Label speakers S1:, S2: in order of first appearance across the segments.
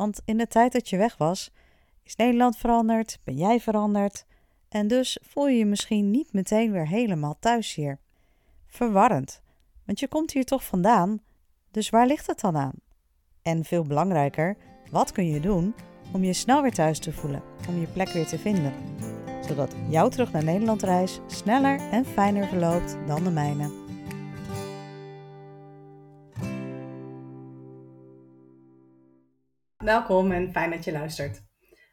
S1: Want in de tijd dat je weg was, is Nederland veranderd, ben jij veranderd en dus voel je je misschien niet meteen weer helemaal thuis hier. Verwarrend, want je komt hier toch vandaan, dus waar ligt het dan aan? En veel belangrijker, wat kun je doen om je snel weer thuis te voelen, om je plek weer te vinden, zodat jouw terug naar Nederland reis sneller en fijner verloopt dan de mijne. Welkom en fijn dat je luistert.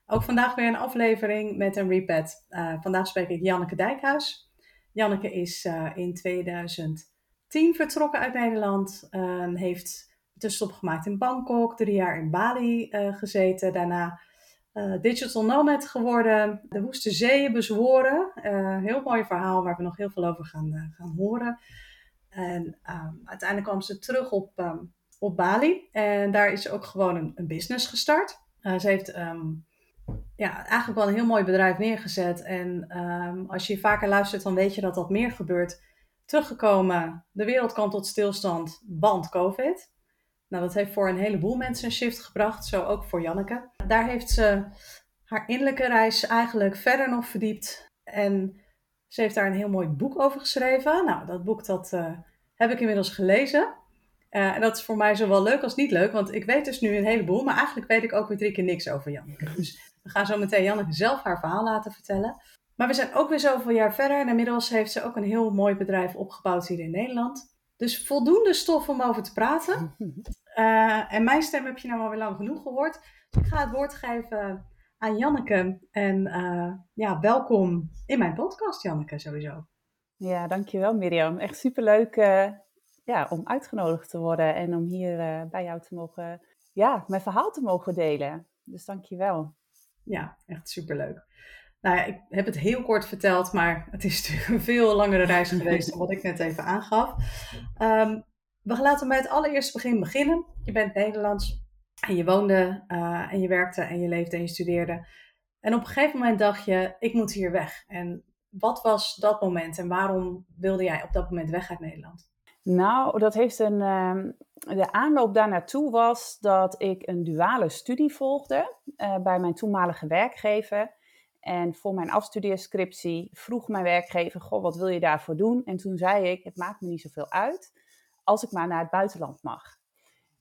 S1: Ook vandaag weer een aflevering met een repat. Uh, vandaag spreek ik Janneke Dijkhuis. Janneke is uh, in 2010 vertrokken uit Nederland. Uh, heeft tussenstop gemaakt in Bangkok, drie jaar in Bali gezeten. Daarna digital nomad geworden, de woeste zeeën bezworen. heel mooi verhaal waar we nog heel veel over gaan, gaan horen. En uiteindelijk kwam ze terug op um, op Bali. En daar is ze ook gewoon een, een business gestart. Uh, ze heeft um, ja, eigenlijk wel een heel mooi bedrijf neergezet. En um, als je vaker luistert, dan weet je dat dat meer gebeurt. Teruggekomen, de wereld kwam tot stilstand, band COVID. Nou, dat heeft voor een heleboel mensen een shift gebracht, zo ook voor Janneke. Daar heeft ze haar innerlijke reis eigenlijk verder nog verdiept. En ze heeft daar een heel mooi boek over geschreven. Nou, dat boek dat, uh, heb ik inmiddels gelezen. Uh, en dat is voor mij zowel leuk als niet leuk, want ik weet dus nu een heleboel, maar eigenlijk weet ik ook weer drie keer niks over Janneke. Dus we gaan zo meteen Janneke zelf haar verhaal laten vertellen. Maar we zijn ook weer zoveel jaar verder en inmiddels heeft ze ook een heel mooi bedrijf opgebouwd hier in Nederland. Dus voldoende stof om over te praten. Uh, en mijn stem heb je nou alweer lang genoeg gehoord. Dus ik ga het woord geven aan Janneke. En uh, ja, welkom in mijn podcast, Janneke, sowieso.
S2: Ja, dankjewel Mirjam. Echt superleuk uh, ja, om uitgenodigd te worden en om hier uh, bij jou te mogen, ja, mijn verhaal te mogen delen. Dus dank je wel.
S1: Ja, echt superleuk. Nou ja, ik heb het heel kort verteld, maar het is natuurlijk een veel langere reis geweest dan wat ik net even aangaf. Um, we laten bij het allereerste begin beginnen. Je bent Nederlands en je woonde uh, en je werkte en je leefde en je studeerde. En op een gegeven moment dacht je, ik moet hier weg. En wat was dat moment en waarom wilde jij op dat moment weg uit Nederland?
S2: Nou, dat heeft een. Uh, de aanloop daar naartoe was dat ik een duale studie volgde uh, bij mijn toenmalige werkgever. En voor mijn afstudeerscriptie vroeg mijn werkgever: Goh, wat wil je daarvoor doen? En toen zei ik: Het maakt me niet zoveel uit als ik maar naar het buitenland mag.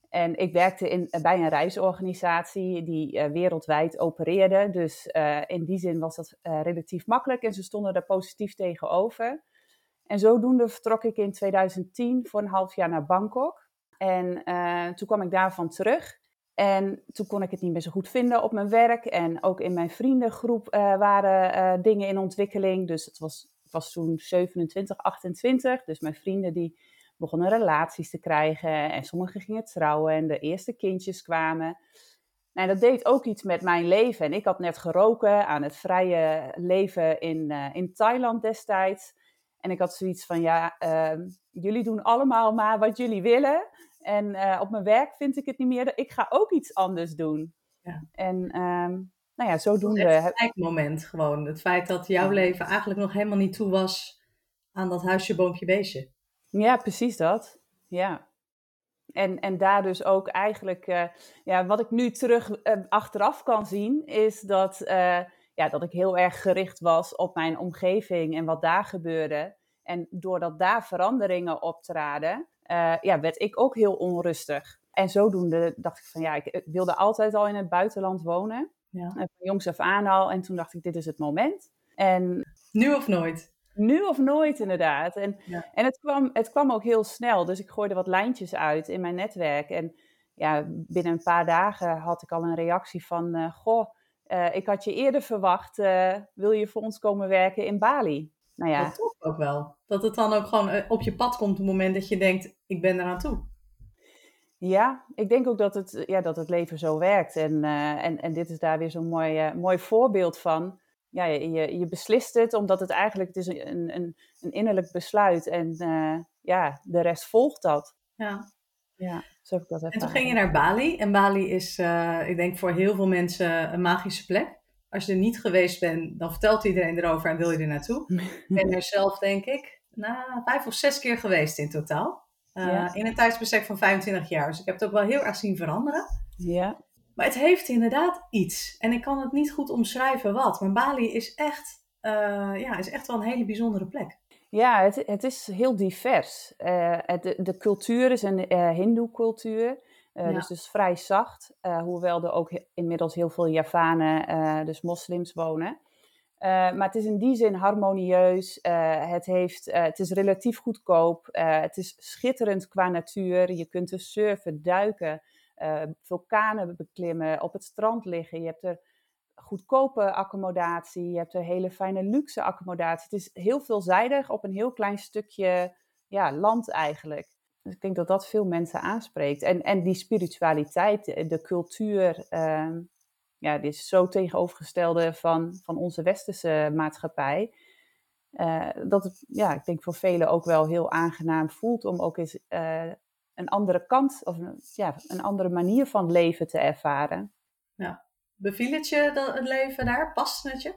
S2: En ik werkte in, bij een reisorganisatie die uh, wereldwijd opereerde. Dus in die zin was dat relatief makkelijk en ze stonden er positief tegenover. En zodoende vertrok ik in 2010 voor een half jaar naar Bangkok. En uh, toen kwam ik daarvan terug. En toen kon ik het niet meer zo goed vinden op mijn werk. En ook in mijn vriendengroep uh, waren uh, dingen in ontwikkeling. Dus het was, was toen 27, 28. Dus mijn vrienden die begonnen relaties te krijgen. En sommigen gingen trouwen en de eerste kindjes kwamen. En dat deed ook iets met mijn leven. En ik had net geroken aan het vrije leven in, in Thailand destijds. En ik had zoiets van, ja, uh, jullie doen allemaal maar wat jullie willen. En uh, op mijn werk vind ik het niet meer. Ik ga ook iets anders doen. Ja. En um, nou ja, zodoende...
S1: Het moment gewoon. Het feit dat jouw leven eigenlijk nog helemaal niet toe was aan dat huisje, boompje, beestje.
S2: Ja, precies dat. Ja. En, en daar dus ook eigenlijk, uh, ja, wat ik nu terug uh, achteraf kan zien, is dat ja, dat ik heel erg gericht was op mijn omgeving en wat daar gebeurde. En doordat daar veranderingen optraden, uh, ja, werd ik ook heel onrustig. En zodoende dacht ik van ja, ik wilde altijd al in het buitenland wonen. Ja. Van jongs af aan al. En toen dacht ik, dit is het moment. En,
S1: nu of nooit?
S2: Nu of nooit, inderdaad. En, ja. en het, kwam, het kwam ook heel snel. Dus ik gooide wat lijntjes uit in mijn netwerk. En ja, binnen een paar dagen had ik al een reactie van... Uh, goh, uh, ik had je eerder verwacht, uh, wil je voor ons komen werken in Bali?
S1: Nou ja. Dat toch ook wel. Dat het dan ook gewoon op je pad komt op het moment dat je denkt, ik ben eraan toe.
S2: Ja, ik denk ook dat het, ja, dat het leven zo werkt. En, uh, en, en dit is daar weer zo'n mooi, mooi voorbeeld van. Ja, je, je beslist het omdat het eigenlijk het is een, een, een innerlijk besluit. En ja, de rest volgt dat.
S1: Ja.
S2: Ja, zo heb ik dat
S1: En toen ging je naar Bali. En Bali is, ik denk voor heel veel mensen een magische plek. Als je er niet geweest bent, dan vertelt iedereen erover en wil je er naartoe. ik ben er zelf, denk ik, na vijf of zes keer geweest in totaal. Uh, In een tijdsbestek van 25 jaar. Dus ik heb het ook wel heel erg zien veranderen.
S2: Ja.
S1: Maar het heeft inderdaad iets. En ik kan het niet goed omschrijven wat. Maar Bali is echt, uh, ja, is echt wel een hele bijzondere plek.
S2: Ja, het, het is heel divers. Uh, het, de, de, cultuur is een Hindoe-cultuur. Ja. Dus, dus vrij zacht. hoewel er ook inmiddels heel veel Javanen, dus moslims, wonen. Uh, maar het is in die zin harmonieus. Uh, het, heeft, uh, het is relatief goedkoop. het is schitterend qua natuur. Je kunt er surfen, duiken, vulkanen beklimmen, op het strand liggen. Je hebt er goedkope accommodatie. Je hebt er hele fijne luxe accommodatie. Het is heel veelzijdig op een heel klein stukje ja, land eigenlijk. Dus ik denk dat dat veel mensen aanspreekt. En, en die spiritualiteit, de cultuur ehm, ja, dit is zo tegenovergestelde van, van onze westerse maatschappij. Uh, dat het, ja, ik denk voor velen ook wel heel aangenaam voelt om ook eens uh, een andere kant of een, ja, een andere manier van leven te ervaren.
S1: Ja. Beviel het je dat, het leven daar? Past het je?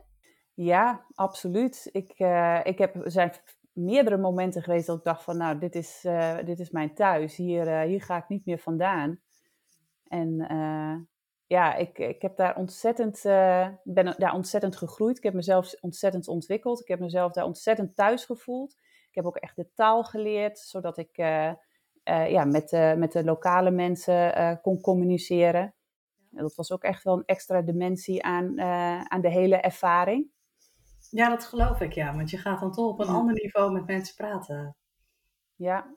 S2: Ja, absoluut. Ik, uh, ik heb, er zijn meerdere momenten geweest dat ik dacht van nou, dit is, dit is mijn thuis. Hier, hier ga ik niet meer vandaan. En ja, ik, ik heb daar ontzettend, ben daar ontzettend gegroeid. Ik heb mezelf ontzettend ontwikkeld. Ik heb mezelf daar ontzettend thuis gevoeld. Ik heb ook echt de taal geleerd, zodat ik ja, met, met de lokale mensen kon communiceren. Dat was ook echt wel een extra dimensie aan, aan de hele ervaring.
S1: Ja, dat geloof ik, ja. Want je gaat dan toch op een ja. ander niveau met mensen praten.
S2: Ja,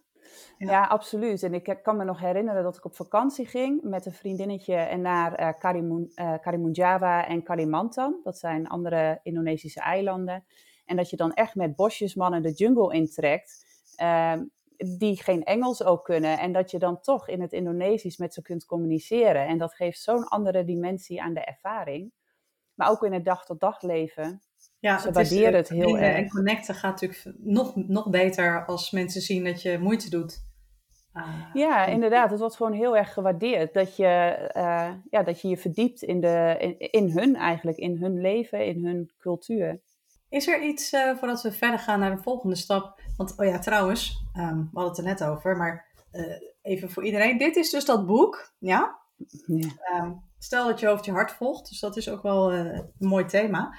S2: ja. ja. absoluut. En ik kan me nog herinneren dat ik op vakantie ging met een vriendinnetje en naar uh, Karimun, uh, Karimunjawa en Kalimantan. Dat zijn andere Indonesische eilanden. En dat je dan echt met bosjesmannen de jungle intrekt, uh, die geen Engels ook kunnen. En dat je dan toch in het Indonesisch met ze kunt communiceren. En dat geeft zo'n andere dimensie aan de ervaring. Maar ook in het dag-tot-dag leven
S1: ja,
S2: ze waarderen het, heel erg.
S1: En connecten gaat natuurlijk nog, nog beter als mensen zien dat je moeite doet.
S2: Uh, ja, inderdaad. Het wordt gewoon heel erg gewaardeerd. Dat je uh, ja, dat je, je verdiept in, de, in, in, hun eigenlijk, in hun leven, in hun cultuur.
S1: Is er iets, uh, voordat we verder gaan naar de volgende stap? Want, oh ja, trouwens, um, we hadden het er net over, maar even voor iedereen. Dit is dus dat boek, ja?
S2: ja.
S1: Um, stel dat je hoofd je hart volgt, dus dat is ook wel een mooi thema.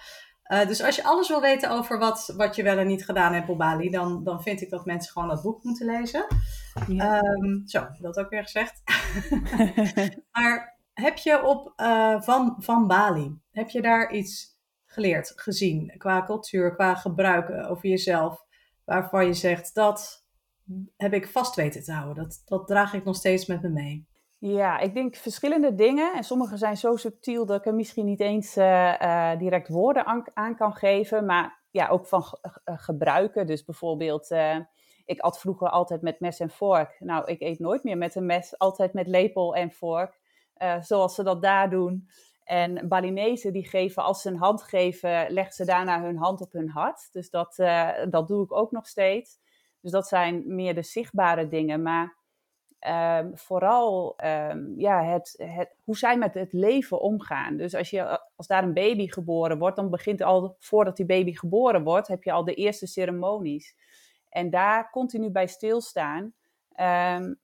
S1: Dus als je alles wil weten over wat, wat je wel en niet gedaan hebt op Bali, dan, dan vind ik dat mensen gewoon dat boek moeten lezen. Ja. Um, zo, dat ook weer gezegd. maar heb je op van, van Bali, heb je daar iets geleerd, gezien, qua cultuur, qua gebruiken over jezelf, waarvan je zegt dat heb ik vast weten te houden, dat, dat draag ik nog steeds met me mee?
S2: Ja, ik denk verschillende dingen. En sommige zijn zo subtiel dat ik er misschien niet eens uh, uh, direct woorden aan, kan geven. Maar ja, ook van uh, gebruiken. Dus bijvoorbeeld, ik at vroeger altijd met mes en vork. Nou, ik eet nooit meer met een mes, altijd met lepel en vork. zoals ze dat daar doen. En Balinese die geven, als ze een hand geven, leggen ze daarna hun hand op hun hart. Dus dat, dat doe ik ook nog steeds. Dus dat zijn meer de zichtbare dingen. Maar Um, vooral um, ja, het, het, hoe zij met het leven omgaan. Dus als, je, als daar een baby geboren wordt, dan begint al, voordat die baby geboren wordt, heb je al de eerste ceremonies. En daar continu bij stilstaan. Um,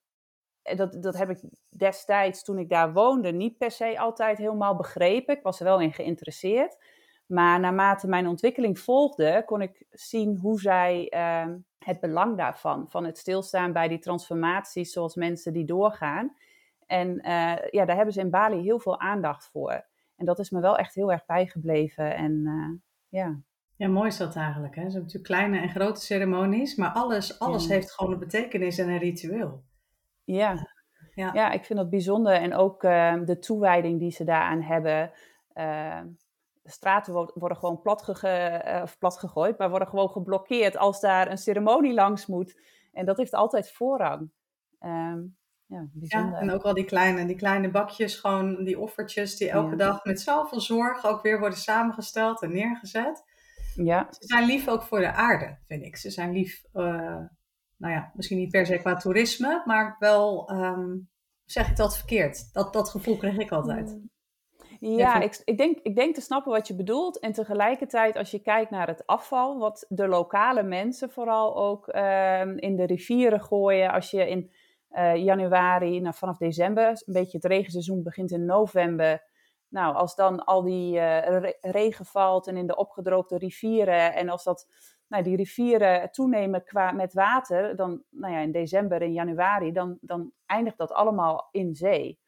S2: dat, dat heb ik destijds, toen ik daar woonde, niet per se altijd helemaal begrepen. Ik was er wel in geïnteresseerd. Maar naarmate mijn ontwikkeling volgde, kon ik zien hoe zij uh, het belang daarvan, van het stilstaan bij die transformaties zoals mensen die doorgaan. En uh, ja, daar hebben ze in Bali heel veel aandacht voor. En dat is me wel echt heel erg bijgebleven. En uh, ja.
S1: Ja, mooi is dat eigenlijk. Hè? Ze hebben natuurlijk kleine en grote ceremonies, maar alles, alles ja. heeft gewoon een betekenis en een ritueel.
S2: Ja, ja. ja ik vind dat bijzonder. En ook ehm, de toewijding die ze daaraan hebben ehm, de straten worden gewoon plat, uh, plat gegooid, maar worden gewoon geblokkeerd als daar een ceremonie langs moet. En dat heeft altijd voorrang. Um, ja, bijzonder.
S1: Ja, en ook al die kleine, die kleine bakjes, gewoon die offertjes die elke
S2: Ja.
S1: dag met zoveel zorg ook weer worden samengesteld en neergezet.
S2: Ja,
S1: Ze zijn lief ook voor de aarde, vind ik. Ze zijn lief, eh, nou ja, misschien niet per se qua toerisme, maar wel, ehm, zeg ik dat verkeerd? Dat, dat gevoel kreeg ik altijd.
S2: Ja,
S1: Even-
S2: ik, ik, denk, ik denk te snappen wat je bedoelt. En tegelijkertijd, als je kijkt naar het afval, wat de lokale mensen vooral ook ehm, in de rivieren gooien. Als je in eh, januari, nou, vanaf december, een beetje het regenseizoen begint in november. Nou, als dan al die eh, re- regen valt en in de opgedroogde rivieren. En als dat, nou, die rivieren toenemen qua, met water, dan nou ja, in december en januari, dan, dan eindigt dat allemaal in zee.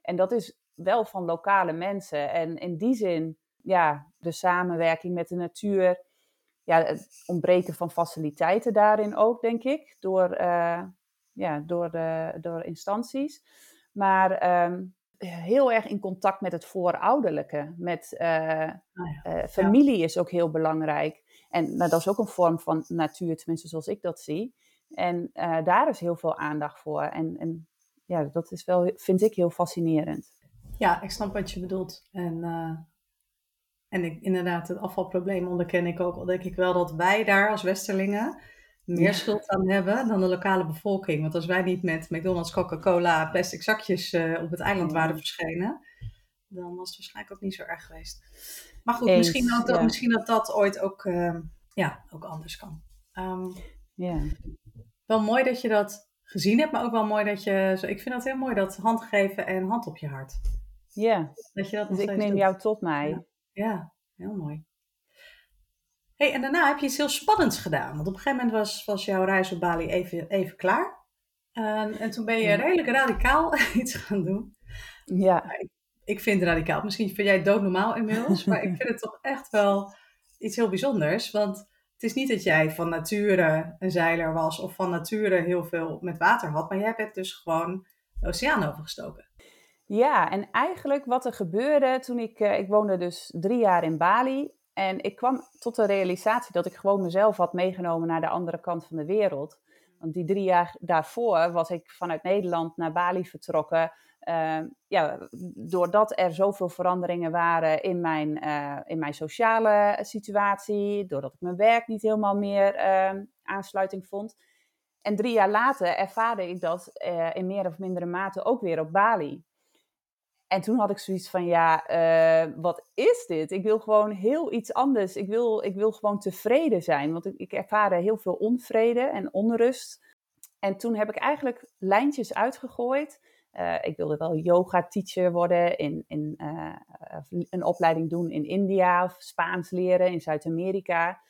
S2: En dat is wel van lokale mensen. En in die zin, ja, de samenwerking met de natuur. Ja, het ontbreken van faciliteiten daarin ook, denk ik, door, eh, ja, door, de, door instanties. Maar ehm, heel erg in contact met het voorouderlijke. Met eh,
S1: ja.
S2: eh, familie is ook heel belangrijk. En nou, dat is ook een vorm van natuur, tenminste zoals ik dat zie. En eh, daar is heel veel aandacht voor. En, en ja, dat is wel, vind ik heel fascinerend.
S1: Ja, ik snap wat je bedoelt. En, eh, en ik, inderdaad, het afvalprobleem onderken ik ook. Al denk ik wel dat wij daar als Westerlingen meer
S2: Ja.
S1: schuld aan hebben dan de lokale bevolking. Want als wij niet met McDonald's, Coca-Cola, plastic zakjes eh, op het eiland waren verschenen, dan was het waarschijnlijk ook niet zo erg geweest. Maar goed,
S2: Eens,
S1: misschien, dat,
S2: ja.
S1: misschien dat dat ooit ook, eh, ja, ook anders kan. Ehm,
S2: Ja,
S1: wel mooi dat je dat gezien hebt, maar ook wel mooi dat je... zo- Ik vind dat heel mooi, dat handgeven en hand op je hart.
S2: ja.
S1: Dat je dat
S2: dus ik neem
S1: doet.
S2: jou tot mij.
S1: Ja. Ja, heel mooi. hey, en daarna heb je iets heel spannends gedaan. Want op een gegeven moment was, was jouw reis op Bali even, even klaar. En, en toen ben je redelijk radicaal iets gaan doen.
S2: Ja,
S1: Ik vind het radicaal. Misschien vind jij het doodnormaal inmiddels. maar ik vind het toch echt wel iets heel bijzonders. Want het is niet dat jij van nature een zeiler was. Of van nature heel veel met water had. Maar jij bent dus gewoon de oceaan overgestoken.
S2: Ja, en eigenlijk wat er gebeurde toen ik, eh, ik woonde dus drie jaar in Bali. En ik kwam tot de realisatie dat ik gewoon mezelf had meegenomen naar de andere kant van de wereld. Want die drie jaar daarvoor was ik vanuit Nederland naar Bali vertrokken. Eh, ja, doordat er zoveel veranderingen waren in mijn, eh, in mijn sociale situatie. Doordat ik mijn werk niet helemaal meer eh, aansluiting vond. En drie jaar later ervaarde ik dat eh, in meer of mindere mate ook weer op Bali. En toen had ik zoiets van, ja, eh, wat is dit? Ik wil gewoon heel iets anders. Ik wil, ik wil gewoon tevreden zijn, want ik, ik ervaarde heel veel onvrede en onrust. En toen heb ik eigenlijk lijntjes uitgegooid. Eh, ik wilde wel yoga-teacher worden, in, in, eh, een opleiding doen in India, of Spaans leren in Zuid-Amerika.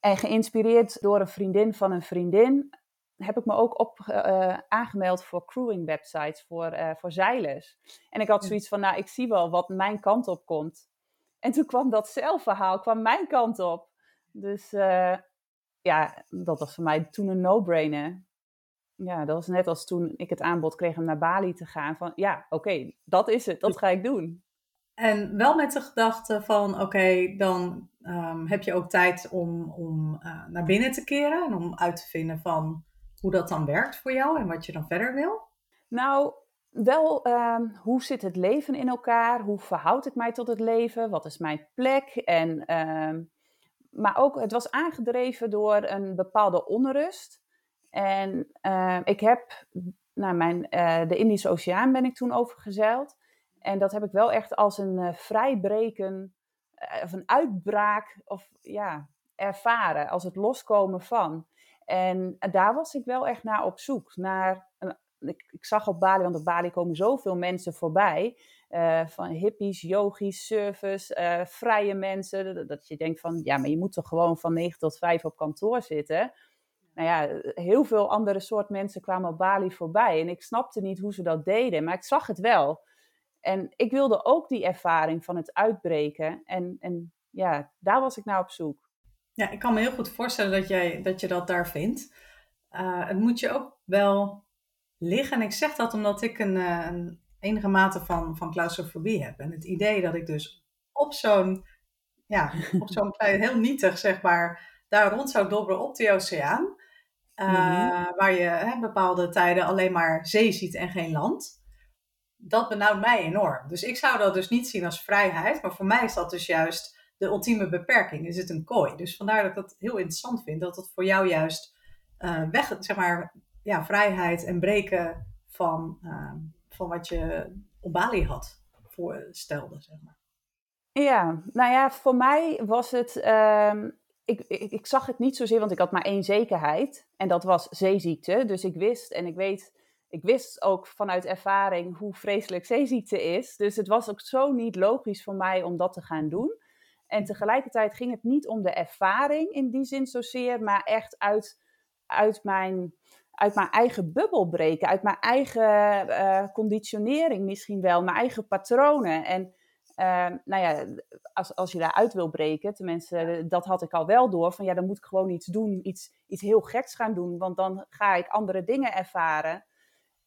S2: En geïnspireerd door een vriendin van een vriendin heb ik me ook op, eh, aangemeld voor crewing websites, voor, voor zeilers. En ik had zoiets van, nou, ik zie wel wat mijn kant op komt. En toen kwam dat zelfverhaal, kwam mijn kant op. Dus ja, dat was voor mij toen een no-brainer. Ja, dat was net als toen ik het aanbod kreeg om naar Bali te gaan. Van ja, oké, dat is het, dat ga ik doen.
S1: En wel met de gedachte van, oké, dan ehm, heb je ook tijd om, om eh, naar binnen te keren en om uit te vinden van hoe dat dan werkt voor jou en wat je dan verder wil.
S2: Nou, wel, ehm, hoe zit het leven in elkaar? Hoe verhoud ik mij tot het leven? Wat is mijn plek? En, ehm, maar ook, het was aangedreven door een bepaalde onrust. En ehm, ik heb, naar mijn, eh, de Indische Oceaan ben ik toen overgezeild. En dat heb ik wel echt als een eh, vrijbreken, eh, of een uitbraak, of ja, ervaren. Als het loskomen van. En daar was ik wel echt naar op zoek. Naar een ik, ik zag op Bali, want op Bali komen zoveel mensen voorbij. van hippies, yogis, surfers, vrije mensen. Dat, dat je denkt van, ja, maar je moet toch gewoon van 9 tot 5 op kantoor zitten. Nou ja, heel veel andere soort mensen kwamen op Bali voorbij. En ik snapte niet hoe ze dat deden, maar ik zag het wel. En ik wilde ook die ervaring van het uitbreken. En, en ja, daar was ik naar op zoek.
S1: Ja, ik kan me heel goed voorstellen dat, jij, dat je dat daar vindt. Eh, het moet je ook wel liggen. En ik zeg dat omdat ik een, eh, een enige mate van, van claustrofobie heb. En het idee dat ik dus op zo'n, ja, op zo'n klein, heel nietig zeg maar, daar rond zou dobberen op die oceaan. Uh, waar je hè, bepaalde tijden alleen maar zee ziet en geen land. Dat benauwt mij enorm. Dus ik zou dat dus niet zien als vrijheid, maar voor mij is dat dus juist de ultieme beperking. Is het een kooi? Dus vandaar dat ik dat heel interessant vind, dat het voor jou juist uh, weg, zeg maar, ja, vrijheid en breken van, uh, van wat je op Bali had voorstelde, zeg maar.
S2: Ja, nou ja, voor mij was het. Uh, ik, ik, ik, zag het niet zozeer, want ik had maar één zekerheid. En dat was zeeziekte. Dus ik wist en ik weet. Ik wist ook vanuit ervaring hoe vreselijk zeeziekte is. Dus het was ook zo niet logisch voor mij om dat te gaan doen. En tegelijkertijd ging het niet om de ervaring in die zin zozeer, maar echt uit, uit, mijn, uit mijn eigen bubbel breken, uit mijn eigen uh, conditionering misschien wel, mijn eigen patronen. En nou ja, als, als je daaruit wil breken, tenminste, dat had ik al wel door, van ja, dan moet ik gewoon iets doen, iets, iets heel geks gaan doen, want dan ga ik andere dingen ervaren.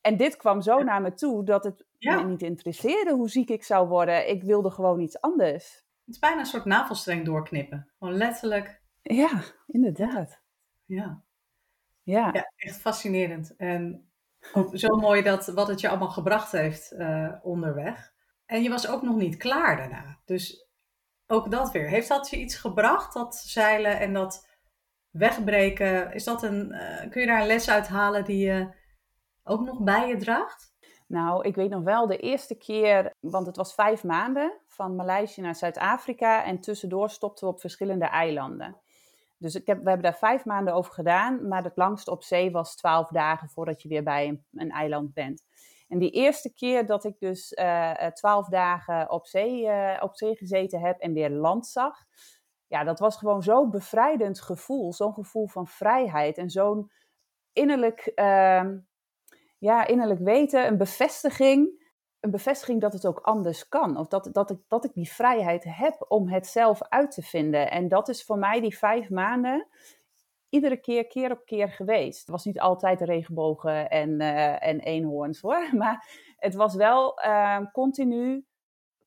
S2: En dit kwam zo naar me toe dat het me niet interesseerde hoe ziek ik zou worden. Ik wilde gewoon iets anders.
S1: Het is bijna een soort navelstreng doorknippen. Gewoon letterlijk.
S2: Ja, inderdaad.
S1: Ja. Ja. ja echt fascinerend. En ook zo mooi dat wat het je allemaal gebracht heeft uh, onderweg. En je was ook nog niet klaar daarna. Dus ook dat weer. Heeft dat je iets gebracht, dat zeilen en dat wegbreken? Is dat een, uh, kun je daar een les uit halen die je ook nog bij je draagt?
S2: Nou, ik weet nog wel de eerste keer, want het was vijf maanden van Maleisië naar Zuid-Afrika en tussendoor stopten we op verschillende eilanden. Dus ik heb, we hebben daar vijf maanden over gedaan, maar het langste op zee was twaalf dagen voordat je weer bij een eiland bent. En die eerste keer dat ik dus uh, twaalf dagen op zee, uh, op zee gezeten heb en weer land zag, ja, dat was gewoon zo'n bevrijdend gevoel. Zo'n gevoel van vrijheid en zo'n innerlijk, uh, ja, innerlijk weten, een bevestiging. Een bevestiging dat het ook anders kan. Of dat, dat, ik, dat ik die vrijheid heb om het zelf uit te vinden. En dat is voor mij die vijf maanden iedere keer, keer op keer geweest. Het was niet altijd regenbogen en, uh, en eenhoorns hoor, maar het was wel uh, continu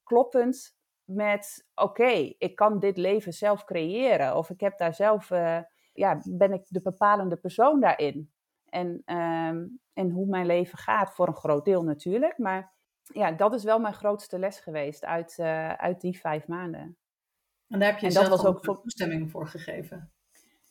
S2: kloppend met: oké, ik kan dit leven zelf creëren. Of ik heb daar zelf, uh, ja, ben ik de bepalende persoon daarin. En, ehm, en hoe mijn leven gaat, voor een groot deel natuurlijk. Maar ja, dat is wel mijn grootste les geweest uit, uh, uit die vijf maanden.
S1: En daar heb je en zelf dat was ook voor... toestemming voor gegeven.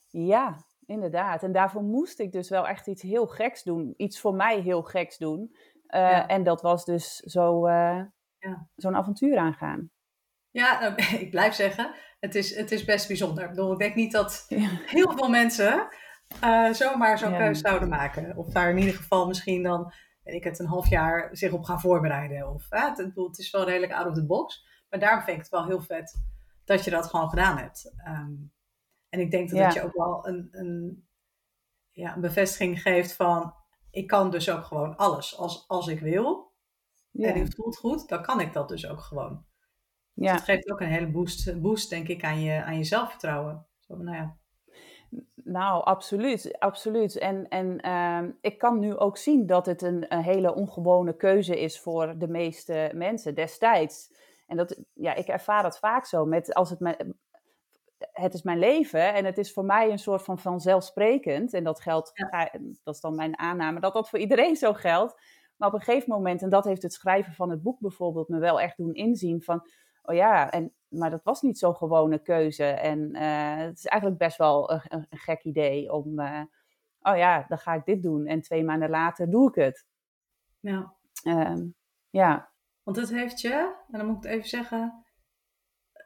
S2: Ja, inderdaad. En daarvoor moest ik dus wel echt iets heel geks doen. Iets voor mij heel geks doen. Uh, En dat was dus zo, uh, ja. zo'n avontuur aangaan.
S1: Ja, nou, ik blijf zeggen, het is, het is best bijzonder. Ik, bedoel, ik denk niet dat heel veel mensen uh, zomaar zo'n keuze zouden maken. Of daar in ieder geval misschien dan, weet ik het, een half jaar zich op gaan voorbereiden. Of, het, het, is wel redelijk out of the box. Maar daarom vind ik het wel heel vet dat je dat gewoon gedaan hebt. Um, en ik denk dat, ja. dat je ook wel een, een, ja, een bevestiging geeft van, ik kan dus ook gewoon alles als, als ik wil. Ja. En het voelt goed, dan kan ik dat dus ook gewoon. Dus ja. Dus dat geeft ook een hele boost, boost denk ik, aan je, aan je zelfvertrouwen. Zo, nou ja.
S2: Nou, absoluut, absoluut. En, en uh, ik kan nu ook zien dat het een, een, hele ongewone keuze is voor de meeste mensen destijds. En dat, ja, ik ervaar dat vaak zo. Met als het me, het is mijn leven en het is voor mij een soort van vanzelfsprekend. En dat geldt, ja. dat is dan mijn aanname, dat dat voor iedereen zo geldt. Maar op een gegeven moment, en dat heeft het schrijven van het boek bijvoorbeeld me wel echt doen inzien van, oh ja, en, maar dat was niet zo'n gewone keuze. En uh, het is eigenlijk best wel een, een, gek idee om, uh, oh ja, dan ga ik dit doen. En twee maanden later doe ik het.
S1: Ja.
S2: Um, ja.
S1: Want het heeft je, en dan moet ik het even zeggen,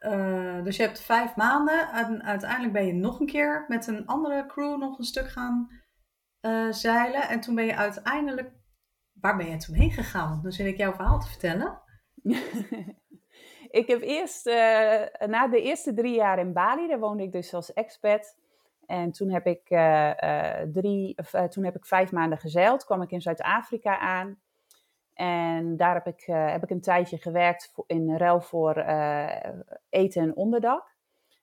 S1: uh, dus je hebt vijf maanden en uiteindelijk ben je nog een keer met een andere crew nog een stuk gaan uh, zeilen. En toen ben je uiteindelijk, waar ben je toen heen gegaan? Dan zit ik jouw verhaal te vertellen.
S2: ik heb eerst, uh, na de eerste drie jaar in Bali, daar woonde ik dus als expat. En toen heb ik, drie, of, toen heb ik vijf maanden gezeild, kwam ik in Zuid-Afrika aan. En daar heb ik, uh, heb ik een tijdje gewerkt in ruil voor uh, eten en onderdak.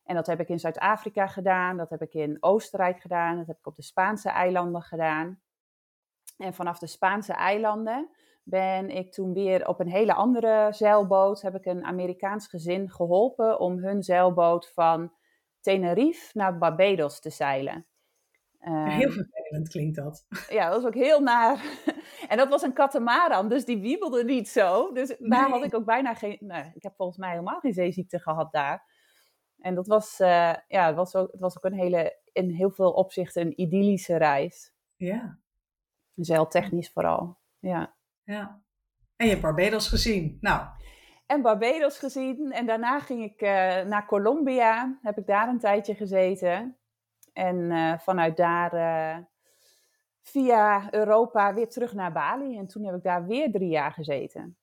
S2: En dat heb ik in Zuid-Afrika gedaan, dat heb ik in Oostenrijk gedaan, dat heb ik op de Spaanse eilanden gedaan. En vanaf de Spaanse eilanden ben ik toen weer op een hele andere zeilboot, heb ik een Amerikaans gezin geholpen om hun zeilboot van Tenerife naar Barbados te zeilen.
S1: Heel vervelend klinkt dat.
S2: Ja, dat was ook heel naar. en dat was een katamaran, dus die wiebelde niet zo. Dus daar had ik ook bijna geen... Nou, ik heb volgens mij helemaal geen zeeziekte gehad daar. En dat was, uh, ja, het was, ook, het was ook een hele, in heel veel opzichten een idyllische reis.
S1: Ja.
S2: Zeiltechnisch vooral, ja.
S1: Ja. En je hebt Barbados gezien. Nou.
S2: En Barbados gezien. En daarna ging ik uh, naar Colombia. Heb ik daar een tijdje gezeten. En uh, vanuit daar via Europa weer terug naar Bali. En toen heb ik daar weer drie jaar gezeten.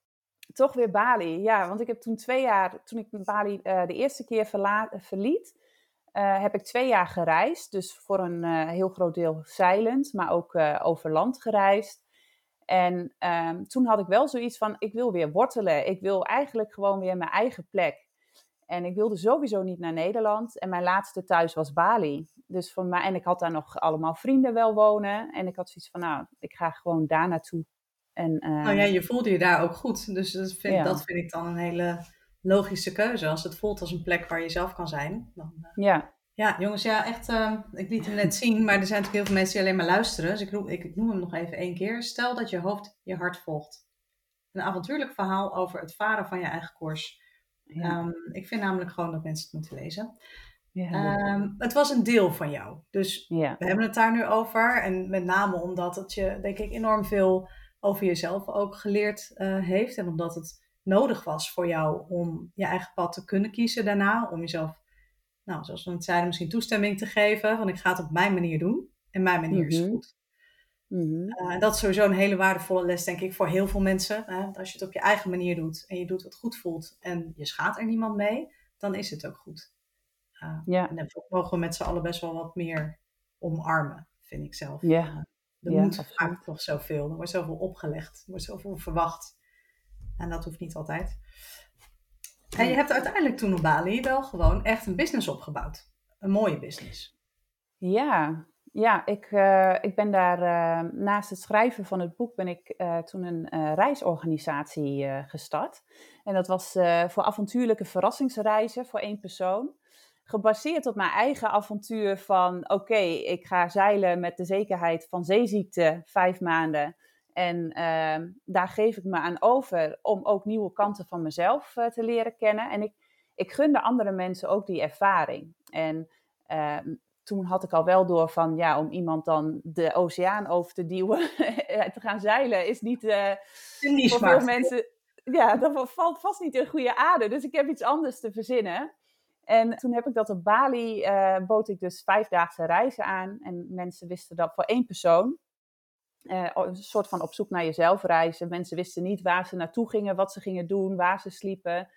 S2: Toch weer Bali, ja. Want ik heb toen twee jaar, toen ik Bali uh, de eerste keer verliet, uh, heb ik twee jaar gereisd. Dus voor een heel groot deel zeilend, maar ook over land gereisd. En um, toen had ik wel zoiets van, ik wil weer wortelen. Ik wil eigenlijk gewoon weer mijn eigen plek. En ik wilde sowieso niet naar Nederland. En mijn laatste thuis was Bali. Dus voor mij, en ik had daar nog allemaal vrienden wel wonen. En ik had zoiets van, nou, ik ga gewoon daar naartoe. En, uh,
S1: nou ja, je voelde je daar ook goed. Dus dat vind, ja. dat vind ik dan een hele logische keuze. Als het voelt als een plek waar je zelf kan zijn. Dan,
S2: uh, ja.
S1: Ja, jongens, ja, echt. Uh, ik liet hem net zien, maar er zijn natuurlijk heel veel mensen die alleen maar luisteren. Dus ik ik noem hem nog even één keer. Stel dat je hoofd je hart volgt. Een avontuurlijk verhaal over het varen van je eigen koers. Ja. Um, ik vind namelijk gewoon dat mensen het moeten lezen. Ja, um, het was een deel van jou. Dus
S2: ja.
S1: we hebben het daar nu over. En met name omdat het je, denk ik, enorm veel over jezelf ook geleerd uh, heeft. En omdat het nodig was voor jou om je eigen pad te kunnen kiezen daarna. Om jezelf, nou, zoals we het zeiden, misschien toestemming te geven. Want ik ga het op mijn manier doen. En mijn manier mm -hmm. is goed.
S2: Mm -hmm.
S1: uh, dat is sowieso een hele waardevolle les, denk ik, voor heel veel mensen. Hè? Als je het op je eigen manier doet en je doet wat goed voelt en je schaadt er niemand mee, dan is het ook goed. Uh,
S2: ja.
S1: En dat mogen we met z'n allen best wel wat meer omarmen, vind ik zelf.
S2: Ja.
S1: Uh, er
S2: ja,
S1: moet vaak toch zoveel, er wordt zoveel opgelegd, er wordt zoveel verwacht. En dat hoeft niet altijd. En je hebt uiteindelijk toen op Bali wel gewoon echt een business opgebouwd. Een mooie business.
S2: Ja, ja, ik, uh, ik ben daar uh, naast het schrijven van het boek ben ik uh, toen een reisorganisatie gestart. En dat was voor avontuurlijke verrassingsreizen voor één persoon. Gebaseerd op mijn eigen avontuur van oké, ik ga zeilen met de zekerheid van zeeziekte vijf maanden. En ehm, daar geef ik me aan over om ook nieuwe kanten van mezelf te leren kennen. En ik, ik gunde andere mensen ook die ervaring. En ehm, toen had ik al wel door van ja, om iemand dan de oceaan over te duwen, te gaan zeilen, is niet uh,
S1: niet
S2: voor veel mensen. Ja, dat valt vast niet in goede aarde. Dus ik heb iets anders te verzinnen. En toen heb ik dat op Bali, uh, bood ik dus vijfdaagse reizen aan. En mensen wisten dat voor één persoon. Uh, een soort van op zoek naar jezelf reizen. Mensen wisten niet waar ze naartoe gingen, wat ze gingen doen, waar ze sliepen.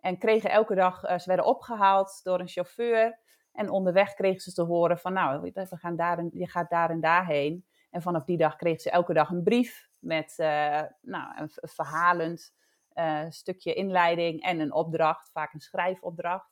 S2: En kregen elke dag, uh, ze werden opgehaald door een chauffeur. En onderweg kregen ze te horen van, nou, we gaan daar en, je gaat daar en daarheen. En vanaf die dag kregen ze elke dag een brief met uh, nou, een, verhalend uh, stukje inleiding en een opdracht, vaak een schrijfopdracht.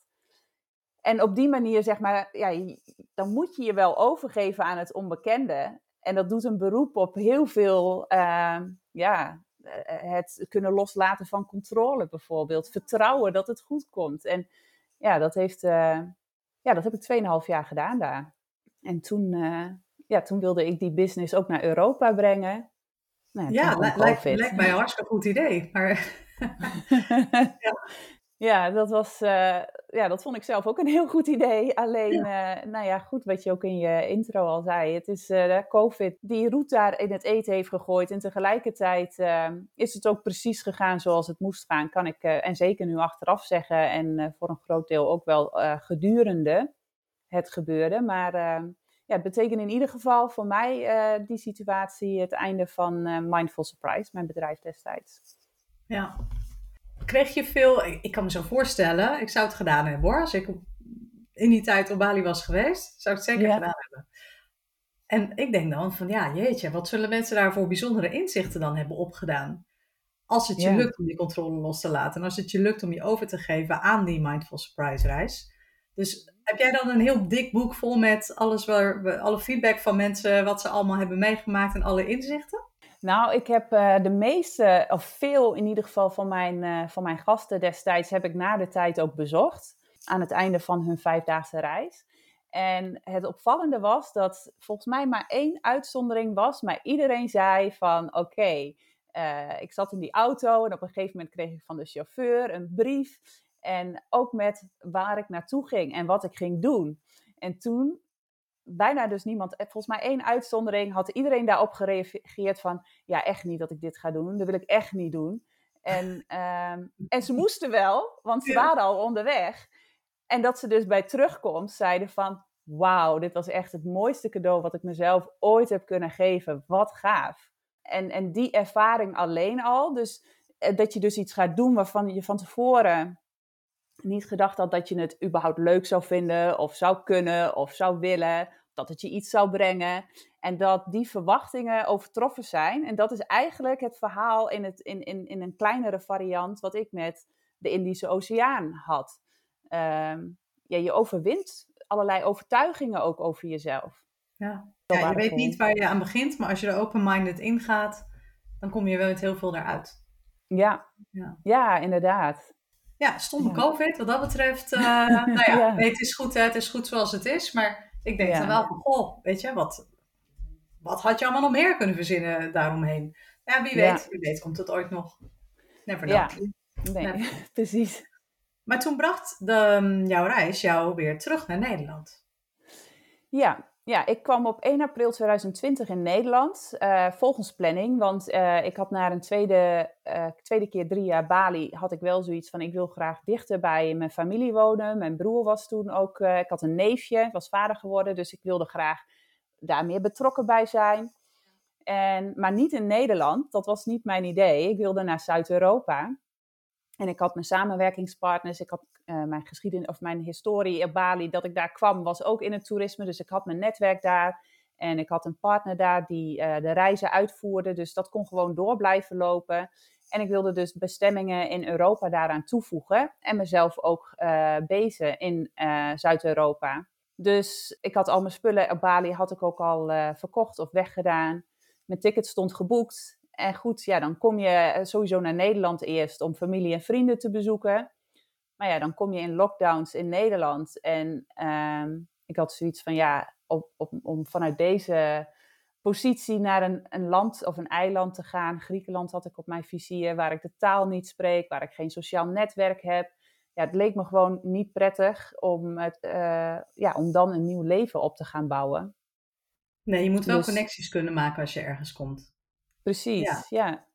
S2: En op die manier, zeg maar, ja, dan moet je je wel overgeven aan het onbekende. En dat doet een beroep op heel veel, uh, ja, het kunnen loslaten van controle bijvoorbeeld. Vertrouwen dat het goed komt. En ja, dat heeft ja, dat heb ik 2,5 jaar gedaan daar. En toen, uh, ja, toen wilde ik die business ook naar Europa brengen.
S1: Nou, ja, lijkt, lijkt, mij een hartstikke goed idee. Maar...
S2: ja. Ja, dat was, uh, ja, dat vond ik zelf ook een heel goed idee. Alleen, ja. uh, nou ja, goed wat je ook in je intro al zei. Het is uh, COVID die roet daar in het eten heeft gegooid. En tegelijkertijd is het ook precies gegaan zoals het moest gaan. Kan ik, en zeker nu achteraf zeggen. En voor een groot deel ook wel gedurende het gebeurde. Maar ja, het betekent in ieder geval voor mij die situatie het einde van Mindful Surprise, mijn bedrijf destijds.
S1: Ja, kreeg je veel, ik kan me zo voorstellen, ik zou het gedaan hebben hoor. Als ik in die tijd op Bali was geweest, zou ik het zeker ja. gedaan hebben. En ik denk dan van ja, jeetje, wat zullen mensen daar voor bijzondere inzichten dan hebben opgedaan? Als het je ja. lukt om die controle los te laten en als het je lukt om je over te geven aan die Mindful Surprise reis. Dus heb jij dan een heel dik boek vol met alles waar, alle feedback van mensen, wat ze allemaal hebben meegemaakt en alle inzichten?
S2: Nou, ik heb uh, de meeste, of veel in ieder geval van mijn, uh, van mijn gasten destijds, heb ik na de tijd ook bezocht. Aan het einde van hun vijfdaagse reis. En het opvallende was dat volgens mij maar één uitzondering was, maar iedereen zei van oké, eh, ik zat in die auto en op een gegeven moment kreeg ik van de chauffeur een brief en ook met waar ik naartoe ging en wat ik ging doen. En toen bijna dus niemand, eh, volgens mij één uitzondering, had iedereen daarop gereageerd van, ja, echt niet dat ik dit ga doen, dat wil ik echt niet doen. En, ehm, en ze moesten wel, want ze waren al onderweg. En dat ze dus bij terugkomst zeiden van, wauw, dit was echt het mooiste cadeau wat ik mezelf ooit heb kunnen geven. Wat gaaf. En, en die ervaring alleen al, dus eh, dat je dus iets gaat doen waarvan je van tevoren niet gedacht had dat je het überhaupt leuk zou vinden, of zou kunnen, of zou willen, dat het je iets zou brengen. En dat die verwachtingen overtroffen zijn. En dat is eigenlijk het verhaal in, het, in, in, in een kleinere variant wat ik met de Indische Oceaan had. Ehm, ja, je overwint allerlei overtuigingen ook over jezelf.
S1: Ja, ja je weet niet waar je aan begint, maar als je er open-minded in gaat, dan kom je wel met heel veel eruit.
S2: Ja, ja. ja inderdaad.
S1: Ja, stomme COVID wat dat betreft. Uh, nou ja, Nee, het is goed, hè, het is goed zoals het is. Maar ik denk dan wel van, goh, weet je, wat, wat had je allemaal nog meer kunnen verzinnen daaromheen? Ja, wie weet, wie weet komt het ooit nog. Never know.
S2: Ja, nee, precies.
S1: Maar toen bracht de, mm, jouw reis jou weer terug naar Nederland.
S2: Ja, ja, ik kwam op 1 april 2020 in Nederland, uh, volgens planning. Want uh, ik had na een tweede, uh, tweede keer drie jaar Bali, had ik wel zoiets van, ik wil graag dichter bij mijn familie wonen. Mijn broer was toen ook, ik had een neefje, was vader geworden, dus ik wilde graag daar meer betrokken bij zijn. En, maar niet in Nederland, dat was niet mijn idee. Ik wilde naar Zuid-Europa. En ik had mijn samenwerkingspartners, ik had uh, mijn geschiedenis of mijn historie op Bali, dat ik daar kwam, was ook in het toerisme. Dus ik had mijn netwerk daar. En ik had een partner daar die uh, de reizen uitvoerde. Dus dat kon gewoon door blijven lopen. En ik wilde dus bestemmingen in Europa daaraan toevoegen. En mezelf ook uh, bezen in Zuid-Europa. Dus ik had al mijn spullen op Bali had ik ook al verkocht of weggedaan. Mijn ticket stond geboekt. En goed, ja, dan kom je eh, sowieso naar Nederland eerst om familie en vrienden te bezoeken. Maar ja, dan kom je in lockdowns in Nederland. En ehm, ik had zoiets van, ja, op, op, om vanuit deze positie naar een, een land of een eiland te gaan. Griekenland had ik op mijn vizier, waar ik de taal niet spreek, waar ik geen sociaal netwerk heb. Ja, het leek me gewoon niet prettig om, het, uh, ja, om dan een nieuw leven op te gaan bouwen.
S1: Nee, je moet wel dus connecties kunnen maken als je ergens komt.
S2: Precies, ja.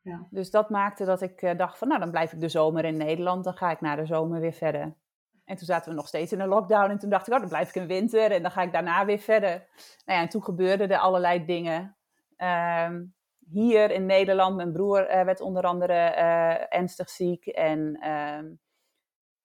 S2: ja. Dus dat maakte dat ik uh, dacht van, nou dan blijf ik de zomer in Nederland, dan ga ik na de zomer weer verder. En toen zaten we nog steeds in een lockdown en toen dacht ik, oh dan blijf ik in winter en dan ga ik daarna weer verder. Nou ja, en toen gebeurden er allerlei dingen. Um, hier in Nederland, mijn broer uh, werd onder andere uh, ernstig ziek en um,